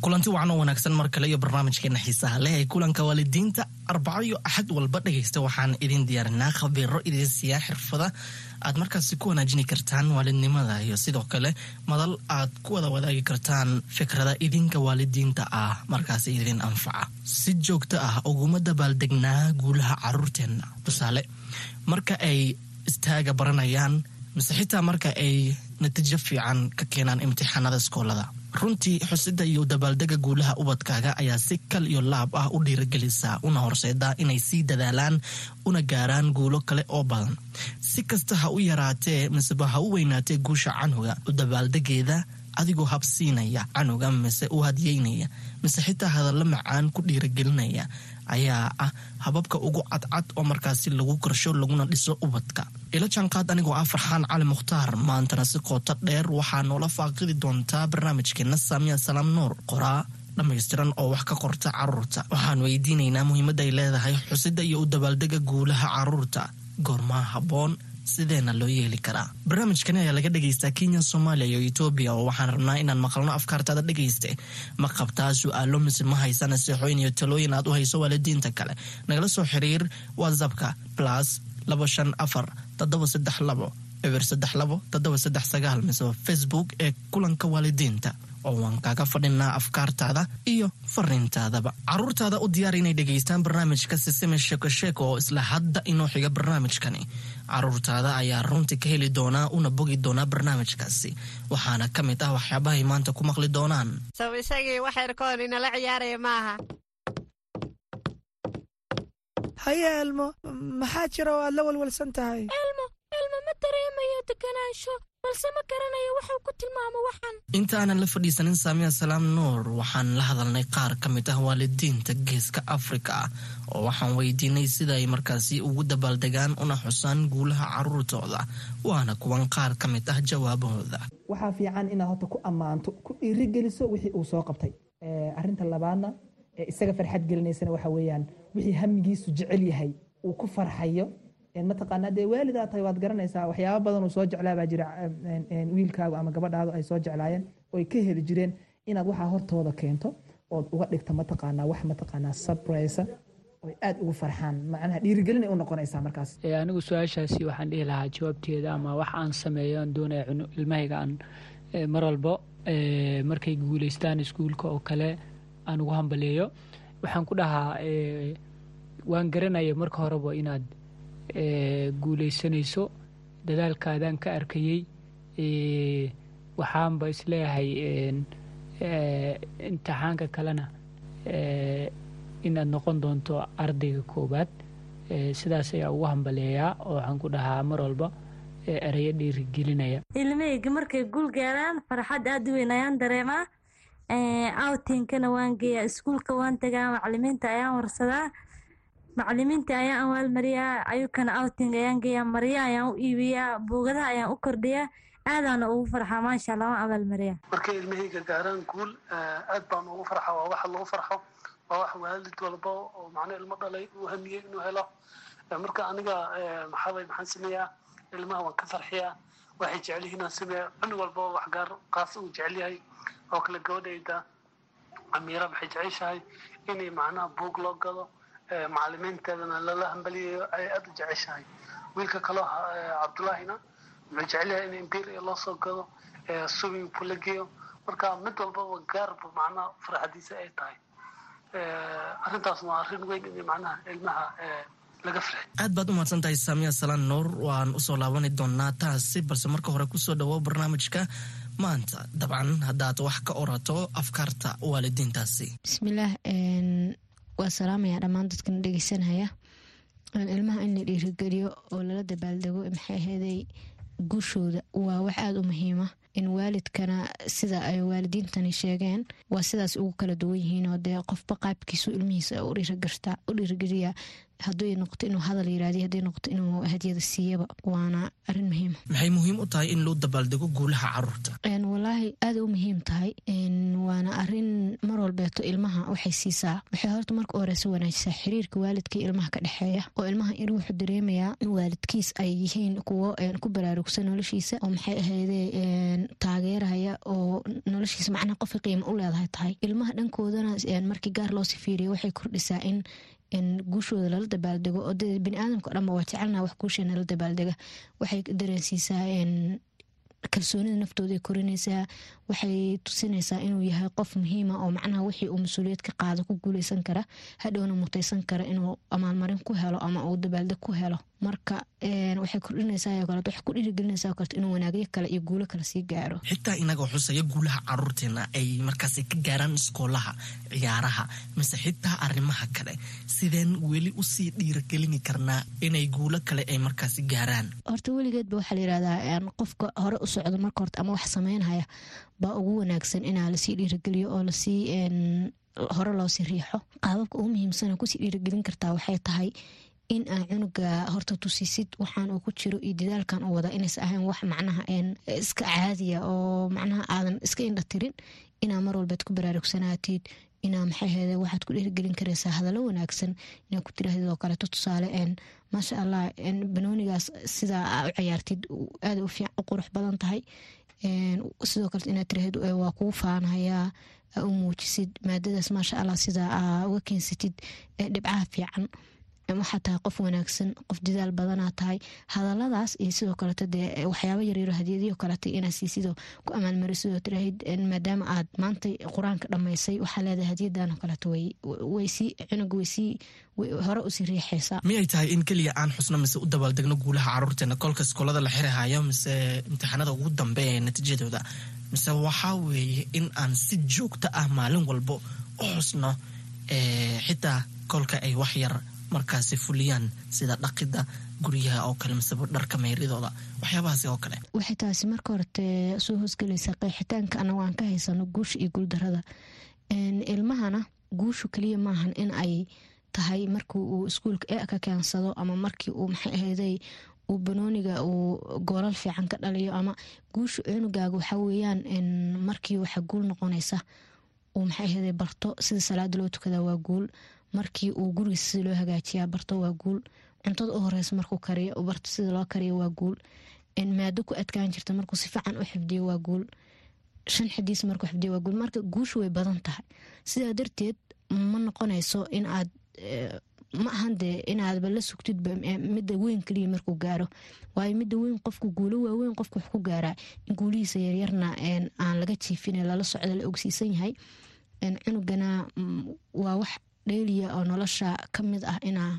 kulanti wacan oo wanaagsan mar kale iyo barnaamijkeena xiisaha leh ee kulanka waalidiinta arbaco iyo axad walba dhegaysta. Waxaan idin diyaarinaa khabiiro idin siiyaa xirfada aad markaasi ku wanaajini kartaan waalidnimada iyo sidoo kale madal aad ku wada wadaagi kartaan fikrada idinka waalidiinta ah. Markaasi idin anfaca. Si joogto ah uguma dabaaldegnaa guulaha caruurteenna. Tusaale marka ay istaaga baranayaan mise xitaa marka ay natiijo fiican ka keenaan imtixaanada iskoolada runtii xusida iyo dabaaldega guulaha ubadkaaga ayaa si kal iyo laab ah u dhiiragelisa una horseeda inay sii dadaalaan una gaaraan guulo kale oo badan. Si kasta ha u yaraatee miseba ha u weynaatee guusha canuga u dabaaldegeeda adigoo habsiinaya canuga mise u hadiyeynaya mise xitaa hadallo macaan ku dhiiragelinaya ayaa ah hababka ugu cadcad oo markaasi lagu korsho laguna dhiso ubadka. Ila jaanqaad anigoo ah farxaan cali mukhtaar maantana si qooto dheer waxaa noola faaqidi doontaa barnaamijkeena saamiya salaam nuur qoraa dhammaystiran oo wax ka qorta carruurta waxaan weydiinaynaa muhiimadda ay leedahay xusida iyo u dabaaldega guulaha carruurta goormaa habboon sideena loo yeeli karaa? Barnaamijkani ayaa laga dhagaystaa kenya soomaaliya iyo etoobiya oo waxaan rabnaa inaan maqalno afkaartaada dhegayste ma qabtaa su'aalo mise ma haysa naseexooyin iyo talooyin aad u hayso waalidiinta kale? Nagala soo xiriir whatsappka plus labo shan afar toddoba saddex labo eber saddex labo toddoba saddex sagaal mise facebook ee kulanka waalidiinta oo waan kaaga fadhinaa afkaartaada iyo fariintaadaba caruurtaada u diyaar inay dhegaystaan barnaamijka sisime sheeko sheeko oo isla hadda inoo xiga barnaamijkani caruurtaada ayaa runtii ka heli doonaa una bogi doonaa barnaamijkaasi. Waxaana ka mid ah waxyaabahay maanta ku maqli doonaan. Isagii inala ciyaaraya maaha. Haye elmo maxaa jira oo aad la walwalsan tahay? Elmo elmo ma dareemayo deganaansho balse ma garanayo waxuu ku tilmaamo waxan intaanan la fadhiisanin saamiya salaam nuur waxaan la hadalnay qaar ka mid ah waalidiinta geeska afrika oo waxaan weydiinay sida ay markaasi ugu dabaaldegaan una xusaan guulaha caruurtooda waana kuwan qaar ka mid ah jawaabahooda. Waxaa fiican inaad horta ku ammaanto ku dhiirigeliso wixii uu soo qabtay. Arinta labaadna isaga farxad gelinaysana waxa weeyaan wixii hamigiisu jecel yahay uu ku farxayo. Mataqaanaa dee waalidaa tahay waad garanaysaa waxyaaba badan uu soo jeclaa baa jira wiilkaagu ama gabadhaadu ay soo jeclaayeen oy ka heli jireen inaad waxaa hortooda keento ood uga dhigta mataqaanaa wax mataqaanaa sabraysa oy aad ugu farxaan. Macnaha dhiirigelin ay u noqonaysaa markaas. Anigu su'aashaasi waxaan dhihi lahaa jawaabteeda ama wax aan sameeyo aan doonaya ilmahayga aan mar walbo markay guuleystaan iskuulka oo kale aan ugu hambaleeyo. Waxaan ku dhahaa waan garanaya marka horeba inaad guuleysanayso dadaalkaadaan ka arkayey waxaanba is leeyahay imtixaanka kalena inaad noqon doonto ardayga koowaad sidaas ayaa ugu hambaleeyaa oo waxaan ku dhahaa mar walba ereyo dhiirigelinaya. Ilmahayga markay guul gaaraan farxad aada u weyn ayaan dareemaa. Awtinkana waan geeyaa iskuulka waan tagaa macalimiinta ayaan warsadaa. Macalimiinta ayaan awaalmariyaa ayukana outing ayaan geeyaa marya ayaan u iibiyaa buugadaha ayaan u kordhiyaa. Aadaana ugu farxaa maasha allah waan abaalmariyaa markay ilmahayga gaaraan guul aad baan ugu farxa waa waxa lagu farxo waa wax waalid walba oo macna ilmo dhalay uu hamiyey inuu helo. Marka aniga maxaabay maxaan sameeyaa? Ilmaha waan ka farxiyaa. Waxay jecel yihiin aan sameeya cunug walba wax gaar qaas uu jecel yahay oo kale gabadhayda amiira waxay jeceshahay inay macnaha buug loo gado. Macalimiinteedana lala hambaliyayo ay aada u jeceshahay. Wiilka kaleo cabdullaahina wuxuu jecelyahay in imberia loo soo gado. Swimming pool la geeyo marka mid walbaba gaarba macnaha farxadiisa ay tahay arrintaas waa arrin weyn in macnaha ilmaha laga farxay aad baad u mahadsan tahay saamiya salaan nuur waan u soo laabani doonaa taasi balse marka hore ku soo dhawo barnaamijka maanta dabcan haddaad wax ka orato afkaarta waalidiintaasi bismillaah waa salaamaya dhammaan dadkana dhegeysanaya ilmaha in la dhiirigeliyo oo lala dabaaldego maxay aheeday guushooda waa wax aada u muhiima in waalidkana sida ay waalidiintani sheegeen waa sidaas ugu kala duwan yihiin oo dee qofba qaabkiisu ilmihiisa u dhiirigeliya haday noqoto inuu hadal yirahdiy haday noqoto inuu hadiyada siiyaba waana arrin muhiima maxay muhiim u tahay in loo dabaaldego guulaha carruurta walaahi aada u muhiim tahay. Waana arrin mar walbeeto ilmaha waxay siisaa. Waxay horta marka horeysa wanaajisaa xiriirka waalidka ilmaha ka dhexeeya oo ilmaha in wuxuu dareemayaa in waalidkiis ay yihiin kuwo ku baraarugsan noloshiisa oo maxay ahayde taageeraya oo noloshiisa macnaha qofka qiimo u leedahay tahay. Ilmaha dhankoodana markii gaar loosii fiiriya waxay kordhisaa in guushooda lala dabaaldego oo baniaadamka o dhanba waa jecelna wax guusheena la dabaaldega. Waxay dareensiisaa kalsoonida naftooda ay korinaysaa waxay tusinaysaa inuu yahay qof muhiima oo macnaha wixii uu mas'uuliyad ka qaado ku guuleysan kara hadhowna mutaysan kara inuu amaalmarin ku helo ama uu dabaaldeg ku helo marka waxay kordhinaysaa kale waxay ku dhiirigelinaysaa kaleto inuu wanaagyo kale iyo guulo kale sii gaaro. Xitaa inagoo xusaya guulaha caruurteena ay markaasi ka gaaraan iskoolaha ciyaaraha mise xitaa arrimaha kale. Sideen weli u sii dhiirigelini karnaa inay guulo kale ay markaasi gaaraan. Horta weligeedba waxaa la yirahdaa qofka hore u socdo marka horta ama wax sameynhaya baa ugu wanaagsan inaa la sii dhiirigeliyo oo la sii hore loosii riixo. Qaababka ugu muhiimsana ku sii dhiirigelin kartaa waxay tahay in aa cunuga horta tusisid waxaan uu ku jiro iyo dadaalkan u wada inaysa ahayn wax macnaha iska caadiya oo macnaha aadan iska indha tirin inaa mar walbaad ku baraarugsanaatid inaa maxay hede waxaad ku dhiirigelin karaysaa hadallo wanaagsan inaa ku tirahdid oo kaleeto tusaale maasha allah banoonigaas sidaa aa u cayaartid aada u qurux badan tahay sidoo kale inaad tiraahid waa kuu faanayaa aa u muujisid maadadaas maasha allah sidaa aa uga keensatid dhibcaha fiican waxaa tahay qof wanaagsan qof dadaal badanaa tahay. Hadaladaas iyo sidoo kaleeto dee waxyaaba yaryaro hadiyadiyo kaleeta inaa siisidoo ku amaalmarisidoo tiraahid maadaama aad maanta qur'aanka dhammaysay waxaa leedahay hadiyadan oo kaleeto waysii cunuga waysii hore u sii riixaysaa miyay tahay in keliya aan xusno mise u dabaaldegno guulaha caruurteena kolka iskoolada la xirahayo mise imtixaanada ugu dambeeya ee natiijadooda mise waxaa weeye in aan si joogto ah maalin walbo u xusno xitaa kolka ay wax yar markaasi fuliyaan sida dhaqida guryaha oo kale miseba dharka meyridooda waxyaabahaasi oo kale. Waxay taasi marka horete soo hoosgelaysaa qeexitaanka anago aan ka haysano guusha iyo guuldarada ilmahana guushu keliya maahan in ay tahay markii uu iskuulka e ka keensado ama markii uu maxay ahayday uu banooniga uu goolal fiican ka dhaliyo ama guusha cunugaaga waxaa weeyaan markii waxa guul noqonaysa uu maxay ahayday barto sida salaada loo tukada waa guul markii uu gurigiisa sida loo hagaajiyaa barto waa guul. Cuntada u horeysa markuu kariyo barto sida loo kariyo waa guul. Maado ku adkaan jirta markuu si fiican u xifdiyo waa guul. Shan xidiis markuu xifdiyo waa guul. Marka guushu way badan tahay. Sidaa darteed ma noqonayso in aad ma ahan dee inaadba la sugtidba midda weyn kaliya markuu gaaro. Waayo midda weyn qofku guulo waaweyn qofku wax ku gaaraa. In guulihiisa yaryarna aan laga jiifin lala socdo la ogsiisan yahay. Cunugana waa wax dheeliya oo nolosha ka mid ah inaa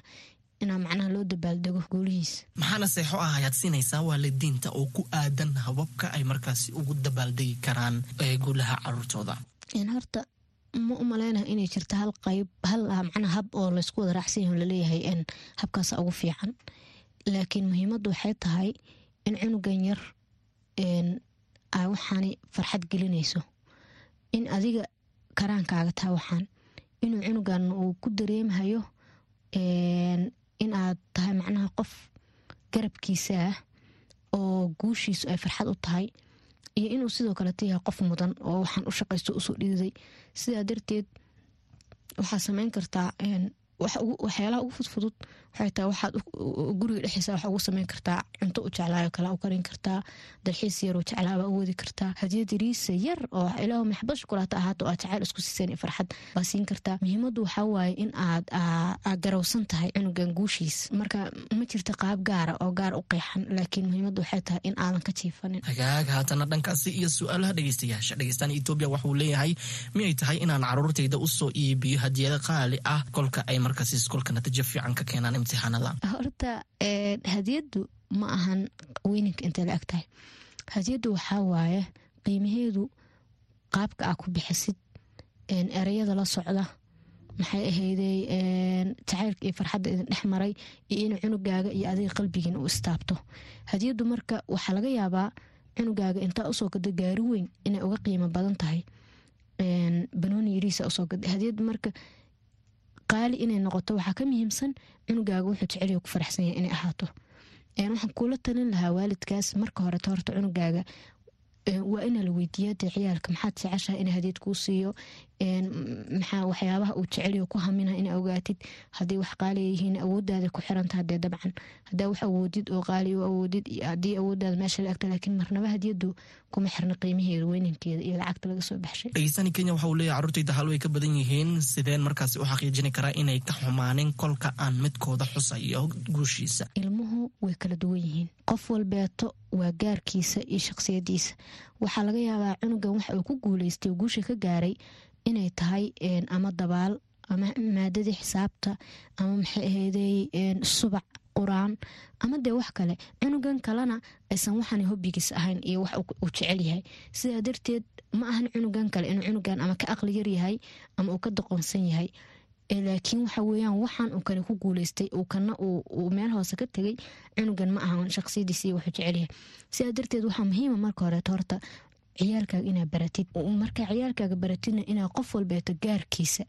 inaa macnaha loo dabaaldego guulihiisa maxaana seexo ah ayaad siinaysaa waalidiinta oo ku aadan hababka ay markaasi ugu dabaaldegi karaan guulaha caruurtooda? Horta ma u maleynaha inay jirta hal qayb hal macnaa hab oo laysku wada raacsan yaho la leeyahay habkaasa ugu fiican. Laakiin muhiimaddu waxay tahay in cunugan yar a waxaani farxad gelinayso. In adiga karaankaaga taha waxaan inuu cunugan uu ku dareemhayo in aad tahay macnaha qof garabkiisa ah oo guushiisu ay farxad u tahay iyo inuu sidoo kaleeta yahay qof mudan oo waxaan u shaqaysto u soo dhiiday. Sidaa darteed waxaa sameyn kartaa waxyaalaha ugu fudfudud tahay waxaad guriga dhexdiisa wax ugu sameyn kartaa cunto u jeclaayo kale u karin kartaa dalxiis yaroo jeclaaba u wadi kartaa. Hadiyad yariisa yar oo ilaahu maxbad shukulaata ahaato aad jacayl isku siiseen farxad baa siin kartaa. Muhiimaddu waxaa waaye in aad aad garowsan tahay cunugan guushiis. Marka ma jirta qaab gaara oo gaar u qeexan laakiin muhiimaddu waxay tahay in aadan ka jiifanin. Hagaag haatana dhankaasi iyo su'aalaha dhegeystayaasha. Dhegeystaan etoobiya waxuu leeyahay miyay tahay inaan caruurtayda u soo iibiyo hadiyada qaali ah? Kolka ay markaasi iskolka natiijo fiican ka keenaan imtixaanada horta hadiyaddu ma ahan weyninka intay la eg tahay hadiyaddu waxaa waaye qiimaheedu qaabka aa ku bixisid ereyada la socda maxay ahayday jacaylka iyo farxadda idin dhex maray iyo in cunugaaga iyo adiga qalbigiina u istaabto. Hadiyaddu marka waxaa laga yaabaa cunugaaga intaa u soo gada gaari weyn inay uga qiimo badan tahay. Banooni yariisa u soo gada hadiyad marka qaali inay noqoto waxaa ka muhiimsan cunugaaga wuxuu jeceliyo ku faraxsan yahay inay ahaato. Waxaan kuula talin lahaa waalidkaas marka horeta horta cunugaaga waa inaa la weydiiya dee ciyaalka maxaad jeceshaha in hadiyad kuu siiyo? Maxaa waxyaabaha uu jeceliyo ku hamina ina ogaatid? Haday wax qaaliya yihiin awoodaada ku xirantaha dee dabcan. Hadaa wax awoodid oo qaali awoodid haddii awoodaada meesha la agta laakiin marnaba hadiyadu kuma xirna qiimaheeda weynankeeda iyo lacagta laga soo baxshay. Dhegeystani kenya waxa uu leeyahy carruurtayda hal way ka badan yihiin. Sideen markaasi u xaqiijini karaa inay ka xumaanin kolka aan midkooda xusayo guushiisa. Ilmuhu way kala duwan yihiin. Qof walbeeto waa gaarkiisa iyo shaqsiyadiisa waxaa laga yaabaa cunugan waxa uu ku guuleystay guusha ka gaaray inay tahay ama dabaal ama maadadii xisaabta ama maxay ahayday subac quraan ama dee wax kale cunugan kalena aysan waxaan hobbigiis ahayn iyo wax uu jecel yahay. Sidaa darteed ma ahan cunugan kale inuu cunugan ama ka aqli yar yahay ama uu ka doqonsan yahay. Laakiin waxa weyaan waxaan uu kale ku guuleystay uu kana uu meel hoose ka tegay cunugan ma ahan shaqsiyadiis iyo wuxuu jecel yahay. Sidaa darteed waxaa muhiima marka horeeto horta ciyaalkaaga inaa baratid. Markaa ciyaalkaaga baratidna inaa qof walbeeto gaarkiisa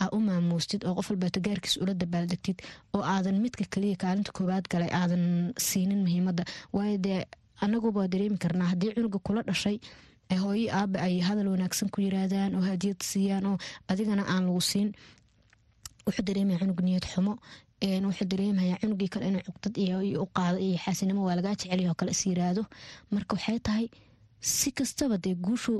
aa u maamuustid oo qof walbeeto gaarkiisa ula dabaaldegtid oo aadan midka kaliya kaalinta koobaad galay aadan siinin muhiimada waayo dee anaguba dareemi karnaa haddii cunuga kula dhashay hooyo aaba ay hadal wanaagsan ku yiraahdaan oo hadiyad siiyaan oo adigana aan lagu siin. Wuxuu dareemaya cunug niyad xumo wuxuu dareemaya cunugii kale inuu cugdad iyo u qaado iyo xaasinimo waa lagaa jecelyaho kale is yiraahdo. Marka waxay tahay si kastaba dee guushu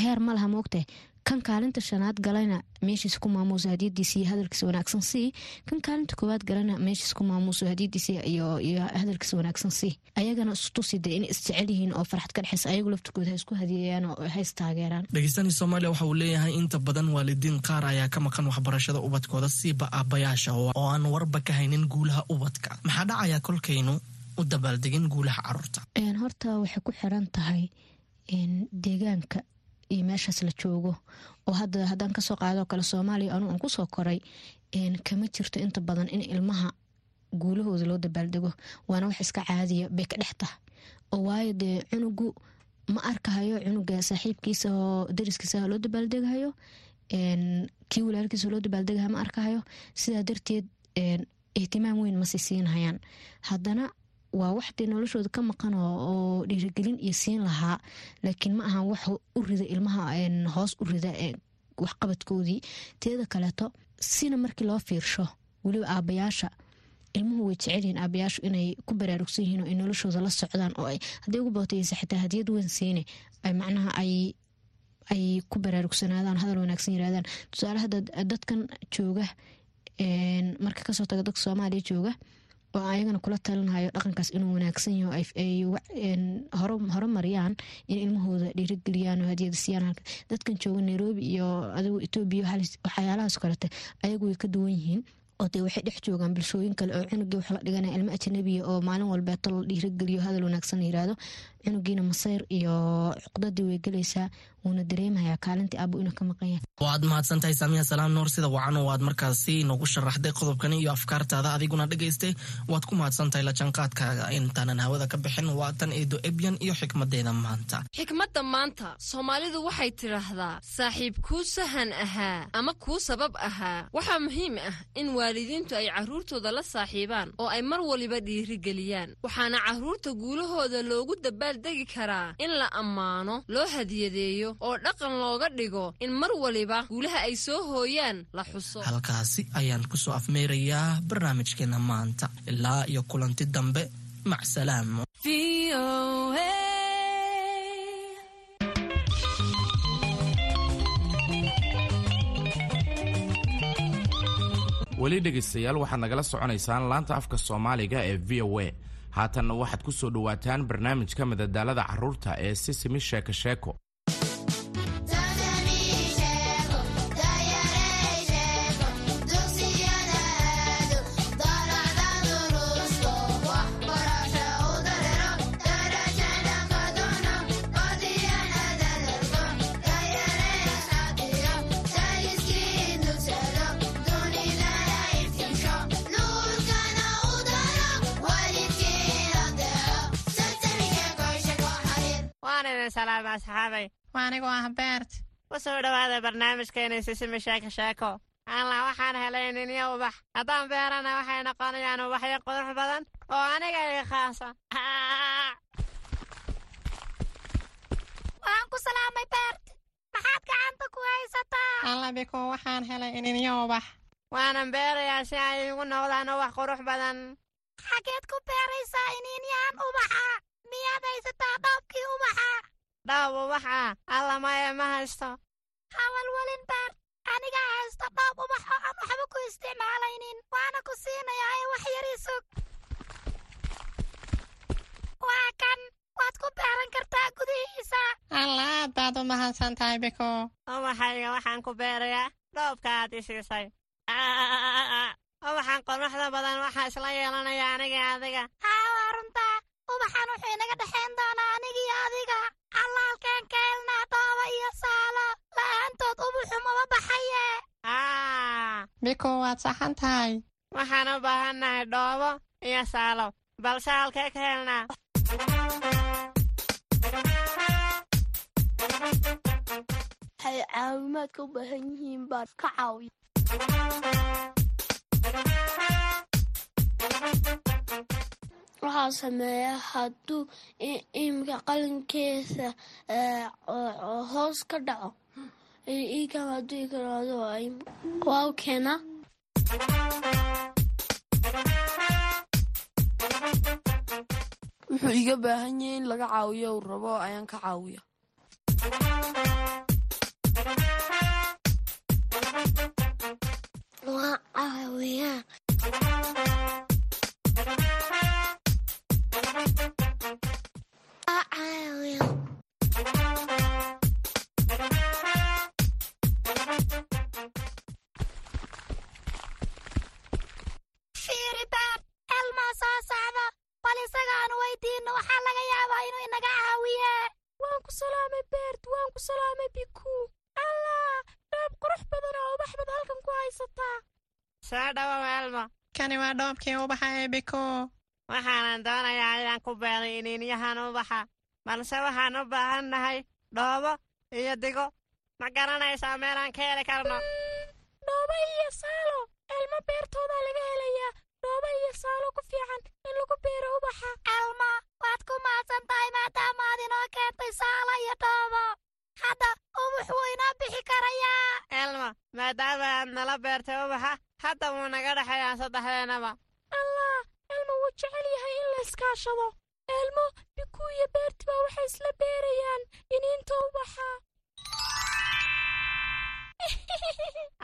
heer ma laha moogtahay kan kaalinta shanaad galayna meeshiis ku maamuuso hadiyadiis iyo hadalkiisa wanaagsan sii. Kan kaalinta koowaad galana meeshiis ku maamuuso hadiyadiis iyo hadalkiisa wanaagsan sii. Ayagana istusi dee inay isjecel yihiin oo farxad ka dhexeysa ayagu laftirkooda ha isku hadiyayaan oo hays taageeraan dhegeystaani soomaaliya waxa uu leeyahay inta badan waalidiin qaar ayaa ka maqan waxbarashada ubadkooda siiba aabayaasha oo aan warba ka haynin guulaha ubadka. Maxaa dhacaya kolkaynu u dabaaldegin guulaha carruurta? Horta waxay ku xiran tahay deegaanka iyo meeshaas la joogo oo hadda haddaan ka soo qaadoo kale soomaaliya anuu aan ku soo koray kama jirto inta badan in ilmaha guulahooda loo dabaaldego. Waana wax iska caadiya bay ka dhex tahay. Oo waayo dee cunugu ma arkahayo cunuga saaxiibkiisa oo dariskiisa loo dabaaldegahayo kii walaalkiisa loo dabaaldegahayo ma arkahayo. Sidaa darteed ihtimaam weyn masi siinhayaan haddana waa wax dee noloshooda ka maqan oo dhiirigelin iyo siin lahaa laakiin ma ahan wax u rida ilmaha hoos u rida waxqabadkoodii teeda kaleeto sina markii loo fiirsho weliba aabayaasha ilmuhu way jecelyihiin aabayaashu inay ku baraarugsan yihiin oo ay noloshooda la socdaan oo hadday ugu bootaysa xitaa hadiyad weyn siine macnaha ay ay ku baraarugsanaadaan hadal wanaagsan yirahdaan tusaale hadda dadkan jooga marka ka soo taga dadka soomaaliya jooga oo ayagana kula talinhayo dhaqankaas inuu wanaagsan yaho ay horumariyaan in ilmahooda dhiirigeliyaan oo hadiyada siiyaan dadkan jooga nairobi iyo adigu etoobiya waxyaalahaas kalete ayagu way ka duwan yihiin. Oo dee waxay dhex joogaan bulshooyin kale oo cunugii wax la dhiganaya ilmo ajanabiya oo maalin walbeeto la dhiirigeliyo hadal wanaagsan la yiraahdo cunugiina masayr iyo cuqdadii way gelaysaa wuuna dareemayaa kaalintii aabo inuu ka maqan yahay. Waad mahadsantahay saamiya salaam nuur sida wacan waad markaasi noogu sharaxday qodobkani iyo afkaartaada adiguna dhegaystay. Waad ku mahadsantahay lajanqaadkaaga intaanan hawada ka bixin waa tan eedo ebyan iyo xikmadeeda maanta. Xikmadda maanta soomaalidu waxay tidhaahdaa saaxiib kuu sahan ahaa ama kuu sabab ahaa. Waxaa muhiim ah in waalidiintu ay carruurtooda la saaxiibaan oo ay mar waliba dhiirigeliyaan. Waxaana carruurta guulahooda loogu dabaaldegi karaa in la ammaano loo hadiyadeeyo oo dhaqan looga dhigo in mar waliba guulaha ay soo hooyaan la xuso. Halkaasi ayaan ku soo afmeerayaa barnaamijkeena maanta. Ilaa iyo kulanti dambe macsalaamo weli dhegaystayaal waxaad nagala soconaysaan laanta afka soomaaliga ee v o a haatanna waxaad ku soo dhowaataan barnaamijka madadaalada carruurta ee sisimi sheeko sheeko idin salaama asxaabay waa anigoo ah beert ku soo dhowaada barnaamijkeena sisimi sheeko sheeko alla waxaan helay ninyo ubax haddaan beerana waxay noqonayaan ubaxyo qurux badan oo aniga ii khaasa waan ku salaamay beert maxaad gacanta ku haysataa alla biko waxaan helay ininyo ubax waanan beerayaa si ay igu noqdaan ubax qurux badan xageed ku beeraysaa iniinyahan ubaxa miyaad haysataa dhoobkii ubaxa dhoob ubax ah alla maya ma haysto. Hawalwalin beert anigaa haysta dhoob ubax oo aan waxba ku isticmaalaynin waana ku siinayaa ee wax yarii sug. Waa kan waad ku beeran kartaa gudihiisa. Alla aad baad u mahadsan tahay biko. Ubaxayga waxaan ku beerayaa? Dhoobka aad i siisay ubaxan quruxda badan waxaa isla yeelanaya aniga adiga haa waa runtaa ubaxan wuxuu inaga dhexayn doonaa allaalkeen ka helnaa dhooba iyo saalo la'aantood ubuxu maba baxaye. Biko waad saxan tahay? Waxaan u baahannahay dhoobo iyo saalo balse halkee ka helnaa waxay caawimaadka u baahan yihiin baan ka caawiya waxaa sameeya hadduu imika qalinkeesa hoos ka dhaco. Ikan hadduu ikaraado waa u keenaa wuxuu iga baahan yahay in laga caawiyo uu rabo ayaan ka caawiya. Waa caawiyaa balse waxaan u baahan nahay dhoobo iyo digo. Ma garanaysaa meelaan ka heli karno dhoobo iyo saalo elmo beertoodaa laga helayaa. Dhoobo iyo saalo ku fiican in lagu beero ubaxa. Elmo waad ku mahadsan tahay maadaama aad inoo keentay saalo iyo dhoobo hadda ubux wuu inoo bixi karayaa. Elmo maadaama aad nala beertay ubaxa hadda wuu naga dhexayaa saddexdeenaba. Allah elmo wuu jecel yahay in la iskaashado. Elmo iyo beertiba waxay isla beerayaan. Iniinta ubaxa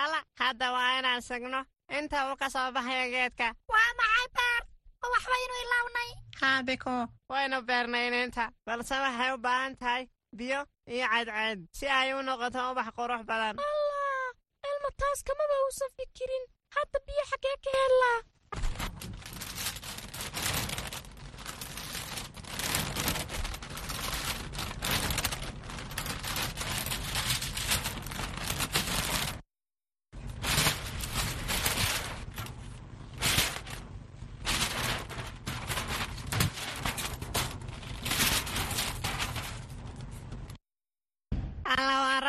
alla hadda waa inaan sugno. Inta uu ka soo baxayo geedka. Waa maxay beer? Ubax baynu ilawnay. Haa biko waynu beernay iniinta. Balse waxay u baahan tahay biyo iyo cadceed si ay u noqoto ubax qurux badan. Allah elmo taas kamaba uusan fikirin. Hadda biyo xaggee ka helaa alla waa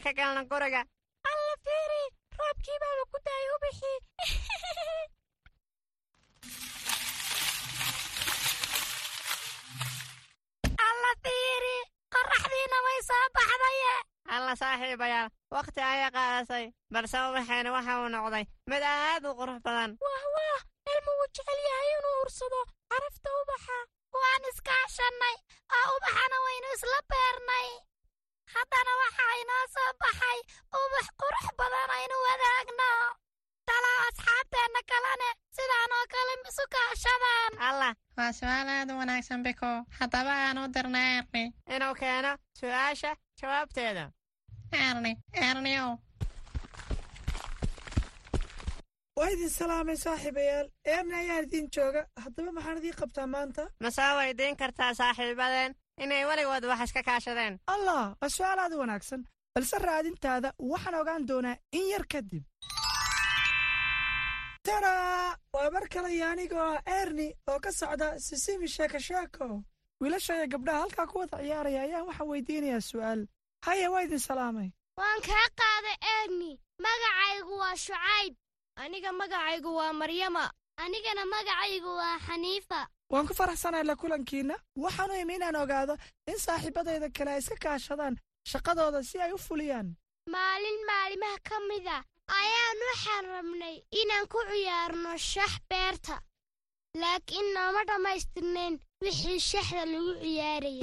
roobe aan ka galno guriga alla fiiri roobkii baaba ku daayay ubixii alla fiiri qorraxdiina way soo baxdaye alla saaxiibayaal wakhti ayay qaadasay balse ubaxeena waxa uu noqday mid aad u qurux badan wah wah elmo wuu jecel yahay inuu ursado carafta ubaxa waan iskaashannay oo ubaxana waynu isla beernay haddana waxaa inoo soo baxay ubax qurux badan aynu wadaagno. Talaa asxaabteenna kalene sidaan oo kale isu kaashadaan. Allah waa su'aal aad u wanaagsan biko haddaba aan u dirna erni inuu keeno su'aasha jawaabteeda. Erni erniow waa idin salaamay saaxiibayaal. Eerna ayaa idin jooga. Haddaba maxaan idiin qabtaa maanta? Ma soo weydiin kartaa saaxiibadeen inay weligood wax iska kaashadeen. Allah waa su'aal aad u wanaagsan. Balse raadintaada waxaan ogaan doonaa in yar kadib tadaa waa mar kale iyo anigoo ah erni oo ka socda sisimi sheeko sheeko wiilasha iyo gabdhaha halkaa ku wada ciyaaraya ayaan waxaan weydiinayaa su'aal. Haya waa idin salaamay. Waan kaa qaaday eegni magacaygu waa shucayb. Aniga magacaygu waa maryama. Anigana magacaygu waa xaniifa waan ku faraxsanahay la kulankiinna. Waxaanu imi inaan ogaado in saaxiibadayda kale ay iska kaashadaan shaqadooda si ay u fuliyaan. Maalin maalimaha ka mida ayaan waxaan rabnay inaan ku ciyaarno shax beerta. Laakiin nooma dhammaystirnayn wixii shaxda lagu ciyaarayay.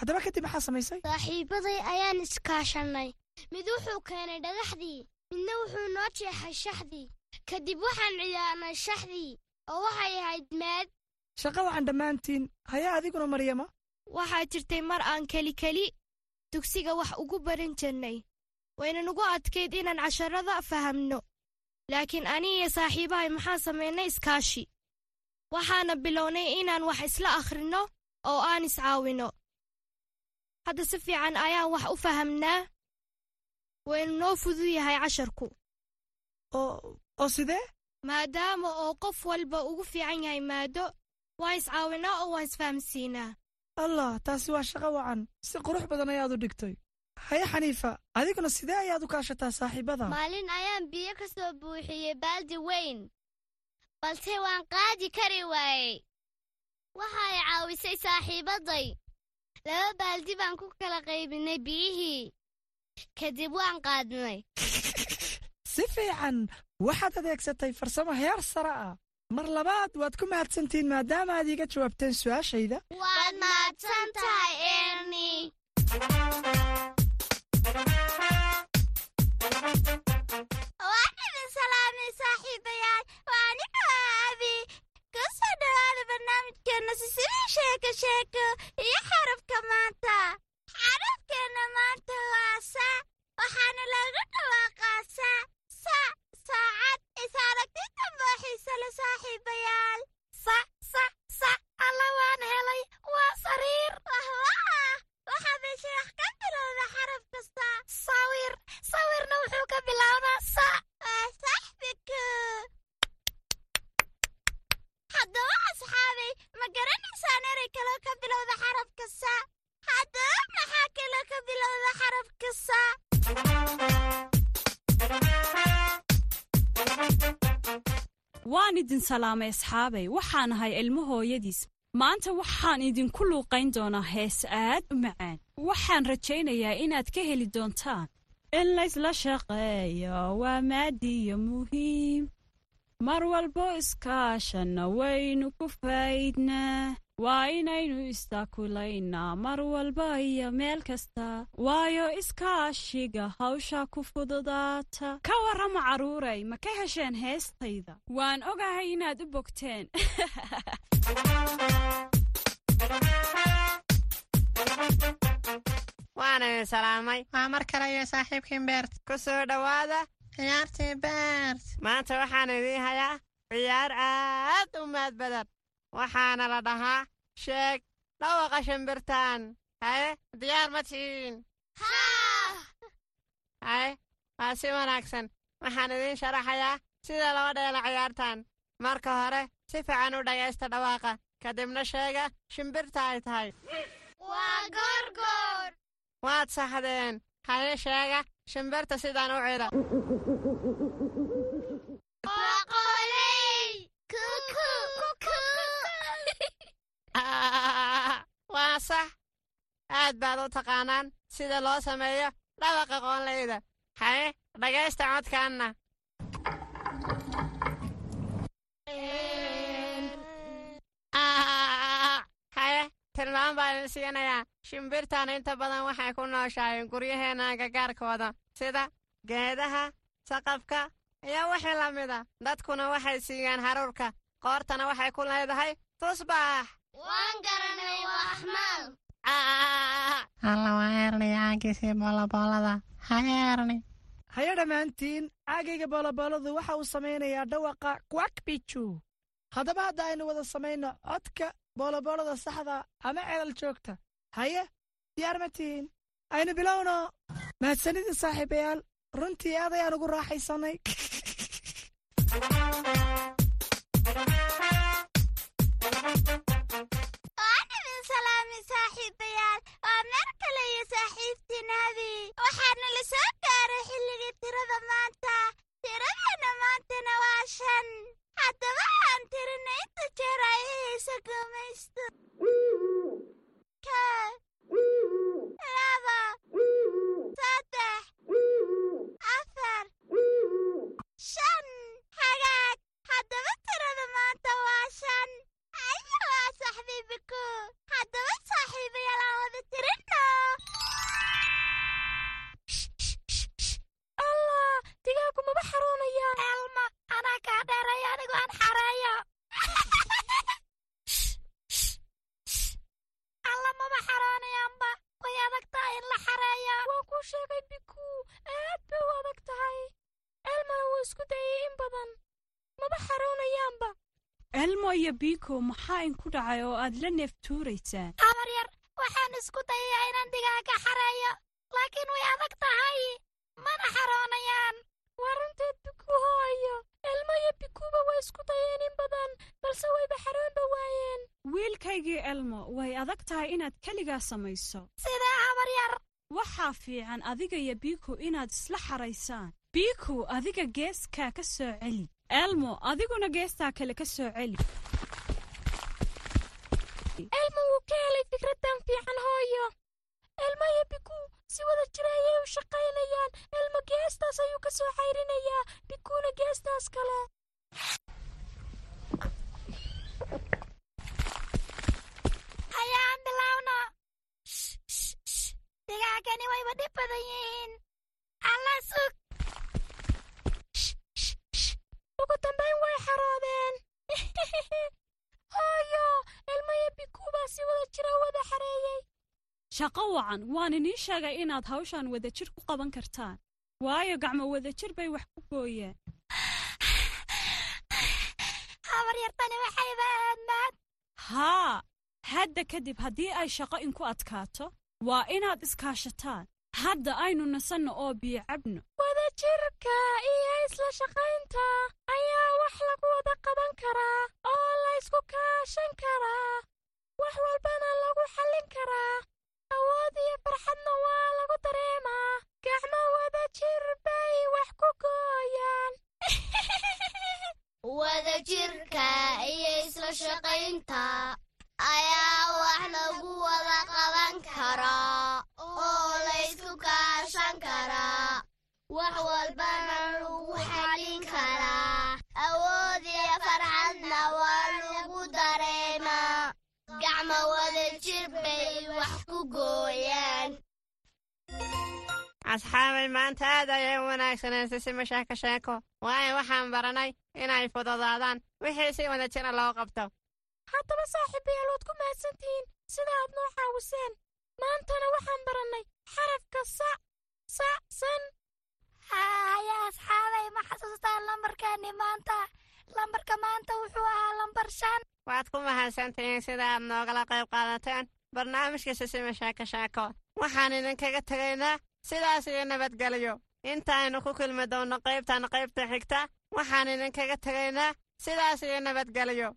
Haddaba kadib maxaa samaysay? Saaxiibaday ayaan iskaashannay mid wuxuu keenay dhagaxdii midna wuxuu noo jeexay shaxdii. Kadib waxaan ciyaarnay shaxdii oo waxay ahayd maad shaqa wacan dhammaantiin haya adiguna maryama? Waxaa jirtay mar aan kelikeli dugsiga wax ugu baran jirnay wayna nugu adkayd inaan casharada fahamno. Laakiin ani iyo saaxiibahay maxaan samaynay iskaashi? Waxaana bilownay inaan wax isla akhrinno oo aan iscaawinno hadda si fiican ayaan wax u fahamnaa. Waynu noo fudu yahay casharku. Oo sidee? Maadaama oo qof walba ugu fiican yahay maado waan iscaawinaa oo waan isfahamsiinaa allah taasi waa shaqo wacan. Si qurux badan ayaad u dhigtay. Haya xaniifa adiguna sidee ayaad u kaashataa saaxiibada? Maalin ayaan biyo ka soo buuxiyey baaldi weyn balse waan qaadi kari waayey. Waxay caawisay saaxiibaday. Laba baaldi baan ku kala qaybinay biyihii. Kadib waan qaadnay. Si fiican waxaad adeegsatay farsamo heer sare ah mar labaad waad ku mahadsantihiin maadaama aad iiga jawaabteen su'aashayda. Waad mahadsan tahay erni xarafkeenna maanta. Waa sa waxaana lagu dhawaaqaa sa saacad is aragtida booxiisa la saaxiibayaal. Sa sa sa alla waan helay. Waa sariir. Wahwaa waxaa meesha wax ka bilowda xaraf kasta. Sawir. Sawirna wuxuu ka bilowdaa sa. Waa saxbika haddaba asxaabay ma garanaysaan erey kaloo ka bilowda xarafka sa haddaba maxaa kaloo ka bilowda xarafka sa waan idin salaamay asxaabay waxaan ahay ilmo hooyadiis. Maanta waxaan idinku luuqayn doonaa hees aad u macaan. Waxaan rajaynayaa inaad ka heli doontaan. In laysla shaqeeyo waa maadiyo muhiim. Mar walbo iskaashanna waynu ku faydnaa waa inaynu istaakulaynaa mar walba iyo meel kasta. Waayo iskaashiga hawsha ku fududaata. Ka warrama carruuray ma ka hesheen heestayda? Waan ogahay inaad u bogteen. Waan idin salaamay. Waa mar kale iyo saaxiibkiin beert. Ku soo dhowaada ciyaartii beert. Maanta waxaan idiin hayaa ciyaar aad u maad badan waxaana la dhahaa sheeg dhawaqa shimbirtaan haye diyaar ma tihiin haye waa si wanaagsan. Waxaan idiin sharaxayaa sida loo dheelo ciyaartan marka hore si fiican u dhagaysta dhawaaqa. Kadibna sheega shimbirta ay tahay. Waa goorgoor waad saxdeen. Haye sheega shimbirta sidaan u cida waa sax. Aad baad u taqaanaan sida loo sameeyo dhawaqa qoonlayda haye dhagaysta codkaanna. Haye tilmaam baan siinayaa. Shimbirtan inta badan waxay ku nooshahay guryaheenna agagaarkooda sida geedaha saqafka iyo wixii la mida dadkuna waxay siiyaan haruurka qoortana waxay ku leedahay tusbax waan garanay waa axmaal alla waa eerni caagiisii booloboolada ha eerni haya dhammaantiin caagayga boolobooladu waxa uu samaynayaa dhawaqa kwakbiju haddaba hadda aynu wada samayno codka booloboolada saxda ama celal joogta haye diyaar ma tihiin aynu bilowno mahadsanidin saaxiibayaal runtii aad ayaan ugu raaxaysannay saaxiibayaal waa meer kale iyo saaxiibtiinaadii waxaana la soo gaaray xilligii tirada maanta. Tiradeena maantana waa shan. Haddaba aan tirina inta jeer ay gumaysto iyo biiko maxaa inku dhacay oo aad la neeftuuraysaan? Habar yar waxaan isku dayayaa inaan digaaga xareeyo laakiin way adag tahay. Mana xaroonayaan. Waa runteed biku hooyo elmo iyo bikuba way isku dayeen in badan balse wayba xaroonba waayeen. Wiilkaygii elmo way adag tahay inaad keligaa samayso. Sidee habar yar. Waxaa fiican adiga iyo biiko inaad isla xaraysaan. Biiko adiga geeskaa ka soo celi. Elmo adiguna geestaa kale ka soo celi elmo wuu ka helay fikraddan fiican hooyo. Elmo iyo biku si wada jira ayay u shaqaynayaan. Elmo geestaas ayuu ka soo cayrinayaa. Bikuuna geestaas kale. Hayaan bilowno digaagani wayba dhib badan yihiin. Alla sug. Ugu dambayn way xaroodeen hooyo elmo iyo bikuubaa si wada jira wada xareeyey shaqo wacan waan inii sheegay inaad hawshan wadajir ku qaban kartaan. Waayo gacmo wadajir bay wax ku gooyeen. Habar yartani waxayba ahayd maad haa hadda kadib haddii ay shaqo inku adkaato waa inaad iskaashataan hadda aynu nasanno oo biyo cabno wadajirka iyo isla shaqaynta ayaa wax lagu wada qaban karaa oo laysku kaashan karaa. Wax walbana lagu xallin karaa. Awood iyo farxadna waa lagu dareemaa. Gacmo wadajir bay wax ku gooyaan. Wadajirka iyo isla shaqaynta ayaa wax lagu wada qaban karaa oo laysku kaashan karaa wax walbana lagu xallin karaa awood iyo farxadna waa lagu dareemaa gacmo wadajir bay wax ku gooyaan. Asxaabay maanta aad ayay u wanaagsaneen sisima sheeko sheeko. Waayo waxaan baranay inay fududaadaan wixii si wada jira loo qabto haddaba saaxiibayaal waad ku mahadsantihiin sida aad noo caawiseen. Maantana waxaan barannay xarafka sa sa san. Haya asxaabay ma xasuustaan lambarkeennii maanta. Lambarka maanta wuxuu ahaa lambar shan. Waad ku mahadsantihiin sida aad noogala qayb qaadateen. Barnaamijka sisima sheeko sheeko waxaan idinkaga tegaynaa sidaas iyo nabadgelyo. Intaaynu ku kulmi doonno qaybtan qaybta xigta waxaan idinkaga tegaynaa sidaas iyo nabadgelyo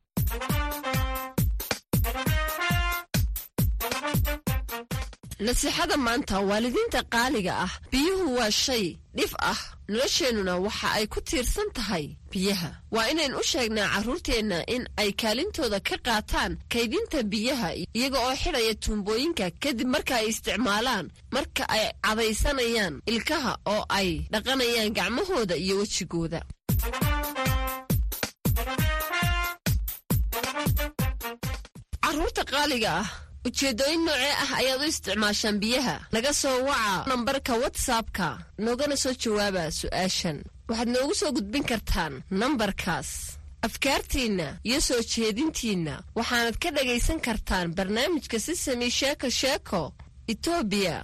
nasiixada maanta waalidiinta qaaliga ah biyuhu waa shay dhif ah. Nolosheennuna waxa ay ku tiirsan tahay biyaha. Waa inayn u sheegnaa carruurteenna in ay kaalintooda ka qaataan kaydinta biyaha iyaga oo xidhaya tuumbooyinka kadib marka ay isticmaalaan marka ay cadaysanayaan ilkaha oo ay dhaqanayaan gacmahooda iyo wejigooda carruurta qaaliga ah ujeeddooyin noocee ah ayaad u isticmaashaan biyaha? Naga soo waca nambarka watsapka noogana soo jawaaba su'aashan. Waxaad noogu soo gudbin kartaan nambarkaas. Afkaartiinna iyo soo jeedintiinna waxaanad ka dhagaysan kartaan barnaamijka sisami sheeko sheeko etoobiya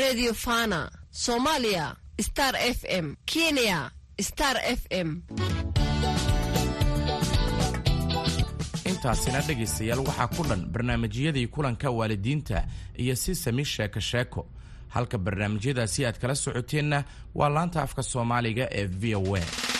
redio fana soomaaliya star f m kenya star f m intaasina dhegaystayaal waxaa ku dhan barnaamijyadii kulanka waalidiinta iyo si sami sheeko sheeko. Halka barnaamijyadaasi aad kala socoteenna waa laanta afka soomaaliga ee v o a